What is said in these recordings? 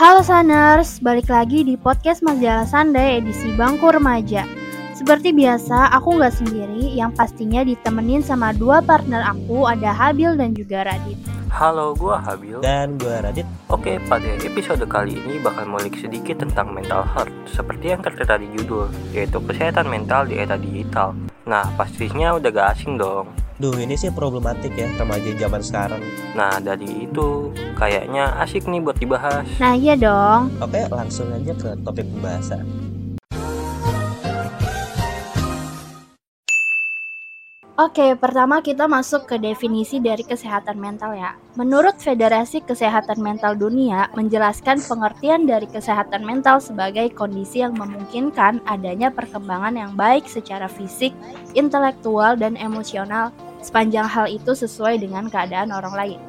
Halo Saners, balik lagi di podcast Majalah Sandai edisi Bangku Remaja. Seperti biasa, aku nggak sendiri, yang pastinya ditemenin sama dua partner aku, ada Habil dan juga Radit. Halo, gua Habil. Dan gue Radit. Oke, pada episode kali ini bakal ngulik sedikit tentang mental health, seperti yang tertera di judul, yaitu kesehatan mental di era digital. Nah, pastinya udah gak asing dong. Duh ini sih problematik ya remaja zaman sekarang. Nah, dari itu kayaknya asik nih buat dibahas. Nah iya dong, Oke langsung aja ke topik pembahasan. Oke, pertama kita masuk ke definisi dari kesehatan mental ya. Menurut Federasi Kesehatan Mental Dunia, menjelaskan pengertian dari kesehatan mental sebagai kondisi yang memungkinkan adanya perkembangan yang baik secara fisik, intelektual, dan emosional sepanjang hal itu sesuai dengan keadaan orang lain.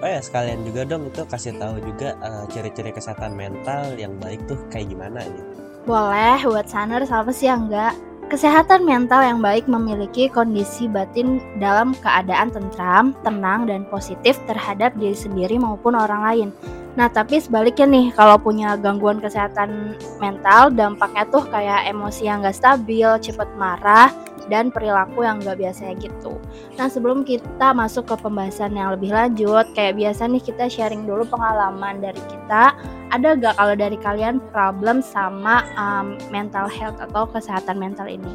Oh ya sekalian juga dong itu kasih tahu juga eh, ciri-ciri kesehatan mental yang baik tuh kayak gimana gitu. Boleh buat saner apa sih yang enggak? Kesehatan mental yang baik memiliki kondisi batin dalam keadaan tentram, tenang, dan positif terhadap diri sendiri maupun orang lain. Nah, tapi sebaliknya nih, kalau punya gangguan kesehatan mental, dampaknya tuh kayak emosi yang gak stabil, cepet marah, dan perilaku yang gak biasanya gitu. Nah, sebelum kita masuk ke pembahasan yang lebih lanjut, kayak biasa nih kita sharing dulu pengalaman dari kita ada gak kalau dari kalian problem sama um, mental health atau kesehatan mental ini?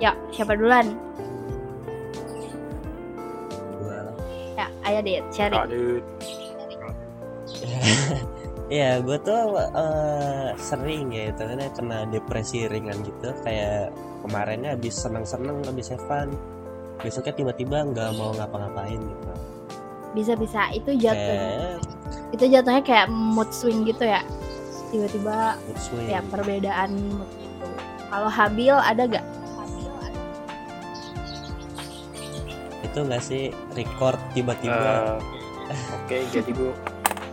Ya, siapa duluan? Gua Ya, ayo deh, sharing. Aduh, Iya, gue tuh eh, sering ya itu kan kena depresi ringan gitu kayak kemarinnya habis seneng-seneng habis have fun besoknya tiba-tiba nggak mau ngapa-ngapain gitu Bisa-bisa itu jatuh. kayak Itu jatuhnya kayak mood swing gitu ya. Tiba-tiba mood swing ya perbedaan mood gitu. Kalau Habil ada gak? itu nggak sih record tiba-tiba eh, oke, jadi gua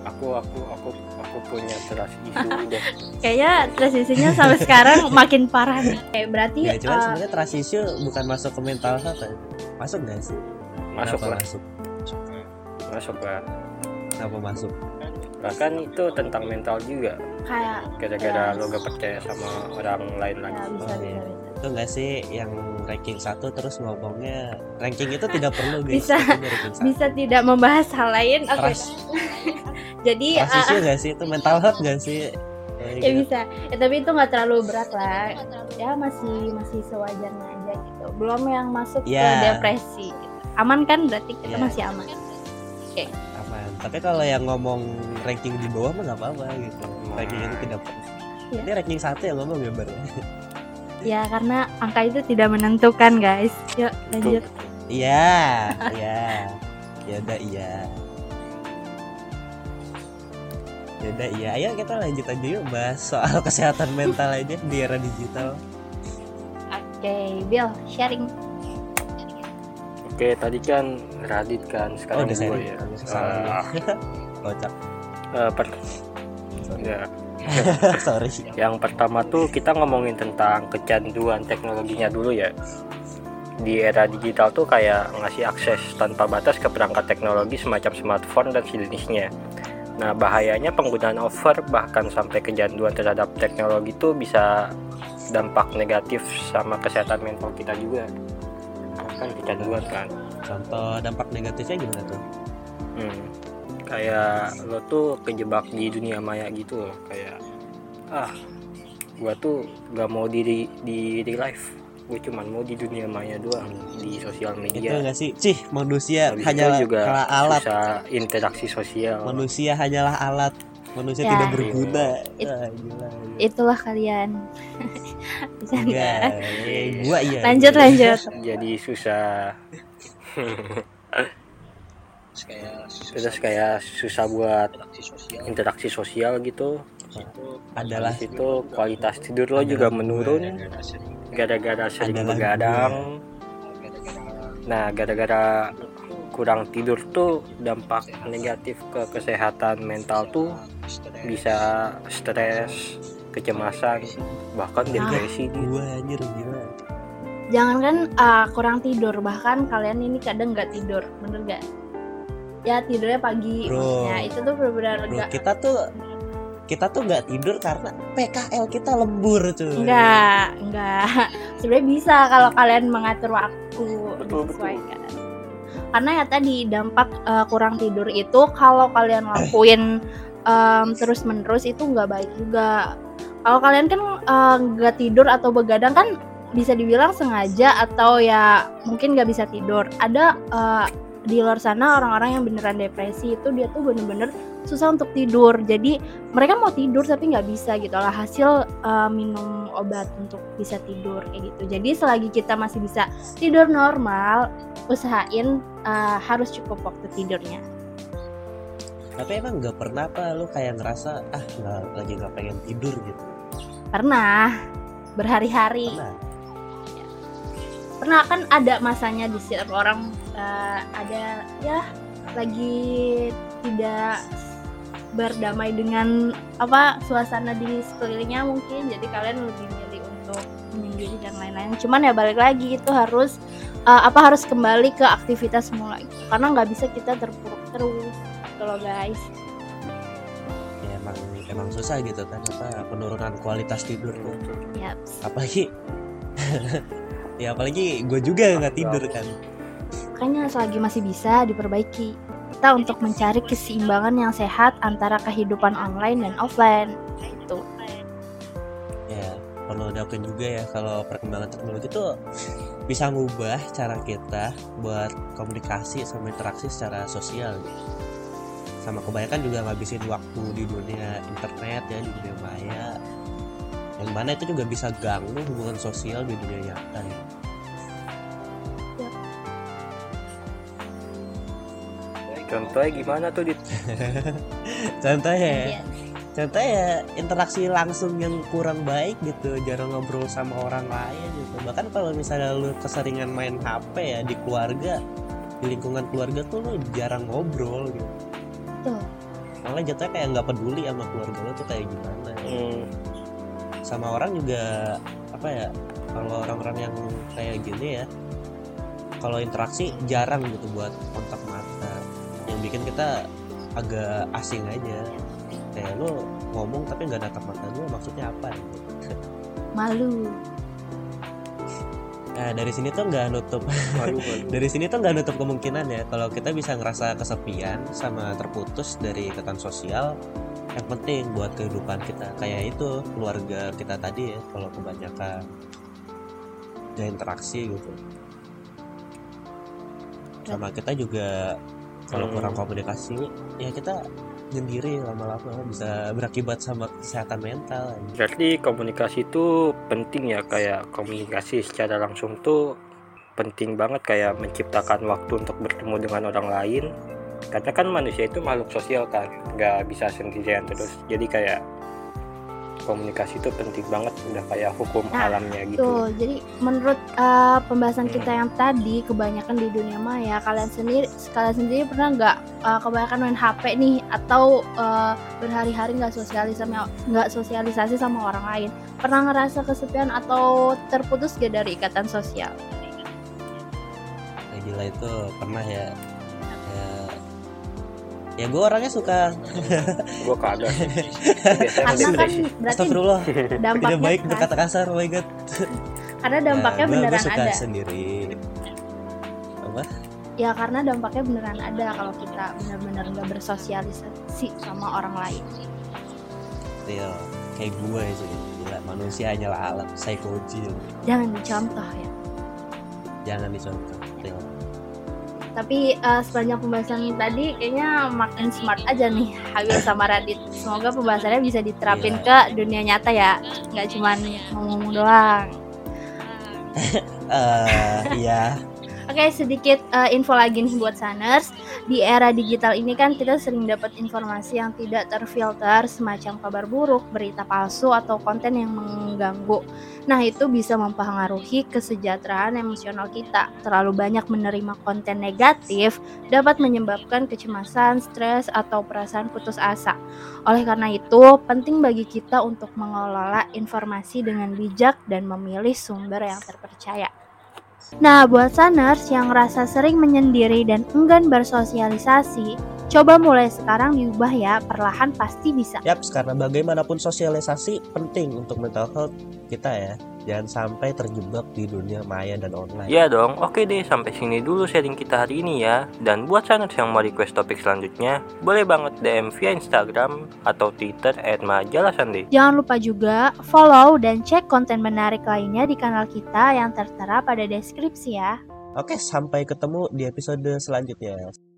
aku aku aku aku punya trust issue deh. Kayaknya transisinya sampai sekarang makin parah nih. Kayak berarti ya cuman uh, sebenarnya transisi bukan masuk ke mental health ya. masuk nggak sih Masuk Kenapa lah, masuk masuk lah. kenapa masuk Bahkan itu tentang mental juga. kayak Gara-gara Yes. lo gak percaya sama orang lain ya, lagi. bisa, Oh, bisa, iya. bisa. itu nggak sih yang ranking satu terus ngomongnya ranking itu tidak perlu guys Bisa. Bisa tidak membahas hal lain. Oke. Trust, Jadi trust uh, issue nggak sih? Itu mental health nggak sih? Ya gitu. bisa. Ya, tapi itu nggak terlalu berat lah. Ya masih masih sewajarnya aja gitu. Belum yang masuk ke Ya. depresi gitu. aman kan berarti? Kita Ya. masih aman. Aman. Tapi kalau yang ngomong ranking di bawah mah nggak apa-apa gitu. Ranking itu tidak perlu Iya. ini ranking satu yang ngomong ya? Baru ya karena angka itu tidak menentukan guys. Yuk lanjut. Iya iya. Ya udah iya ya udah iya ayo kita lanjut aja yuk bahas soal kesehatan mental aja di era digital oke Bill sharing Oke, tadi kan Radit kan, oh sekarang udah gue ya. salah Ah, kocak eh, per- sorry ya. sorry Yang pertama tuh kita ngomongin tentang kecanduan teknologinya dulu ya. Di era digital tuh kayak ngasih akses tanpa batas ke perangkat teknologi semacam smartphone dan sejenisnya. Nah, bahayanya penggunaan over bahkan sampai kecanduan terhadap teknologi itu bisa dampak negatif sama kesehatan mental kita juga. Kan kecanduan kan. contoh dampak negatifnya gimana tuh Hmm. Kayak lo tuh kejebak di dunia maya gitu loh, kayak ah, gua tuh gak mau di di di live, gue cuman mau di dunia maya doang di sosial itu media. enggak sih cih manusia Habis itu hanyalah juga alat susah interaksi sosial. manusia hanyalah alat manusia Ya. tidak berguna It- Ah, gila, gila. itulah kalian bisa Enggak, eh, gua iya lanjut lanjut Jadi susah. Terus kayak susah buat interaksi sosial gitu. Adalah Habis itu kualitas tidur lo Adalah juga menurun gara-gara sering Adalah begadang. Nah, gara-gara kurang tidur tuh dampak negatif ke kesehatan mental tuh bisa stres, kecemasan, bahkan Nah. depresi gitu. gua anjir gila jangankan uh, kurang tidur bahkan kalian ini kadang nggak tidur bener nggak ya tidurnya pagi Bro. maksudnya itu tuh benar-benar kita tuh kita tuh nggak tidur karena PKL kita lembur cuy. Enggak enggak sebenarnya bisa kalau kalian mengatur waktu Betul, disesuaikan. Karena ya tadi dampak eh, kurang tidur itu kalau kalian lakuin terus menerus itu nggak baik juga. Kalau kalian kan eh, nggak tidur atau begadang kan bisa dibilang sengaja atau ya mungkin nggak bisa tidur. Ada eh, di luar sana orang-orang yang beneran depresi itu dia tuh bener-bener susah untuk tidur. Jadi mereka mau tidur tapi nggak bisa gitu lah. Hasil eh, minum obat untuk bisa tidur kayak gitu. Jadi selagi kita masih bisa tidur normal usahain eh, harus cukup waktu tidurnya. Tapi emang nggak pernah apa lu kayak ngerasa ah nggak lagi nggak pengen tidur gitu? Pernah. Berhari-hari. Pernah? Pernah kan ada masanya di setiap orang eh, ada ya lagi tidak berdamai dengan apa suasana di sekelilingnya mungkin. Jadi kalian lebih milih untuk menyendiri dan lain-lain. Cuman ya balik lagi itu harus eh, apa harus kembali ke aktivitas semula itu karena nggak bisa kita terpuruk terus gitu loh guys. Ya emang emang susah gitu kan apa penurunan kualitas tidur tuh. Ya apalagi ya apalagi gue juga nggak tidur kan. Makanya selagi masih bisa diperbaiki kita untuk mencari keseimbangan yang sehat antara kehidupan online dan offline. Gitu. Ya perlu diakuin juga ya kalau perkembangan teknologi tuh bisa ngubah cara kita buat komunikasi sama interaksi secara sosial. Sama kebanyakan juga ngabisin waktu di dunia internet ya di dunia maya. Yang mana itu juga bisa ganggu hubungan sosial di dunia nyata ya. Contohnya gimana tuh di contohnya ya? Iya. contohnya ya interaksi langsung yang kurang baik gitu jarang ngobrol sama orang lain gitu. Bahkan kalau misalnya lu keseringan main HP ya di keluarga di lingkungan keluarga tuh lu jarang ngobrol gitu. Tuh. malah jatuhnya kayak nggak peduli sama keluarga lu tuh kayak gimana Hmm, sama orang juga apa ya kalau orang-orang yang kayak gini ya kalau interaksi jarang gitu buat kontak mata bikin kita agak asing aja. Kayak lu ngomong tapi nggak natap mata gue maksudnya apa? Gitu. malu. Nah dari sini tuh nggak nutup. Malu malu. Dari sini tuh nggak nutup kemungkinan ya. Kalau kita bisa ngerasa kesepian sama terputus dari ikatan sosial yang penting buat kehidupan kita. Kayak itu keluarga kita tadi ya kalau kebanyakan gak interaksi gitu. Sama kita juga kalau Hmm. kurang komunikasi ya kita sendiri lama-lama bisa berakibat sama kesehatan mental. Berarti komunikasi itu penting ya kayak komunikasi secara langsung tuh penting banget kayak menciptakan waktu untuk bertemu dengan orang lain. Karena kan manusia itu makhluk sosial kan nggak bisa sendirian terus. Jadi kayak komunikasi itu penting banget udah kayak hukum Nah, alamnya gitu. Tuh, jadi menurut uh, pembahasan kita yang tadi, kebanyakan di dunia maya, kalian sendiri, kalian sendiri pernah nggak uh, kebanyakan main HP nih, atau uh, berhari-hari nggak sosialisasi sama nggak sosialisasi sama orang lain? Pernah ngerasa kesepian atau terputus gak dari ikatan sosial? Nah, gila itu pernah ya, ya gue orangnya suka. Gue kagak Karena kan berarti Astagfirullah. dampaknya tidak baik keras. berkata kasar oh my god. Karena dampaknya Nah, gua- gua beneran suka ada. sendiri. Apa? Ya karena dampaknya beneran ada kalau kita benar-benar nggak bersosialisasi sama orang lain. real kayak gue sih. Gila manusia hanyalah alat psychoji Jangan dicontoh ya. jangan dicontoh Tapi eh, sepanjang pembahasan tadi kayaknya makin smart aja nih Habil sama Radit. Semoga pembahasannya bisa diterapin ke dunia nyata ya, nggak cuman ngomong doang. eh iya Oke, sedikit eh, info lagi nih buat Saners. Di era digital ini kan kita sering dapat informasi yang tidak terfilter semacam kabar buruk, berita palsu atau konten yang mengganggu. Nah, itu bisa mempengaruhi kesejahteraan emosional kita. Terlalu banyak menerima konten negatif dapat menyebabkan kecemasan, stres, atau perasaan putus asa. Oleh karena itu, penting bagi kita untuk mengelola informasi dengan bijak dan memilih sumber yang terpercaya. Nah, buat saners yang ngerasa sering menyendiri dan enggan bersosialisasi, coba mulai sekarang diubah ya, perlahan pasti bisa. Yap, karena bagaimanapun sosialisasi penting untuk mental health kita ya. Jangan sampai terjebak di dunia maya dan online. Ya dong, oke deh sampai sini dulu sharing kita hari ini ya. Dan buat saners yang mau request topik selanjutnya, boleh banget DM via Instagram atau Twitter at majalah Sunday. Jangan lupa juga follow dan cek konten menarik lainnya di kanal kita yang tertera pada deskripsi ya. Oke, sampai ketemu di episode selanjutnya.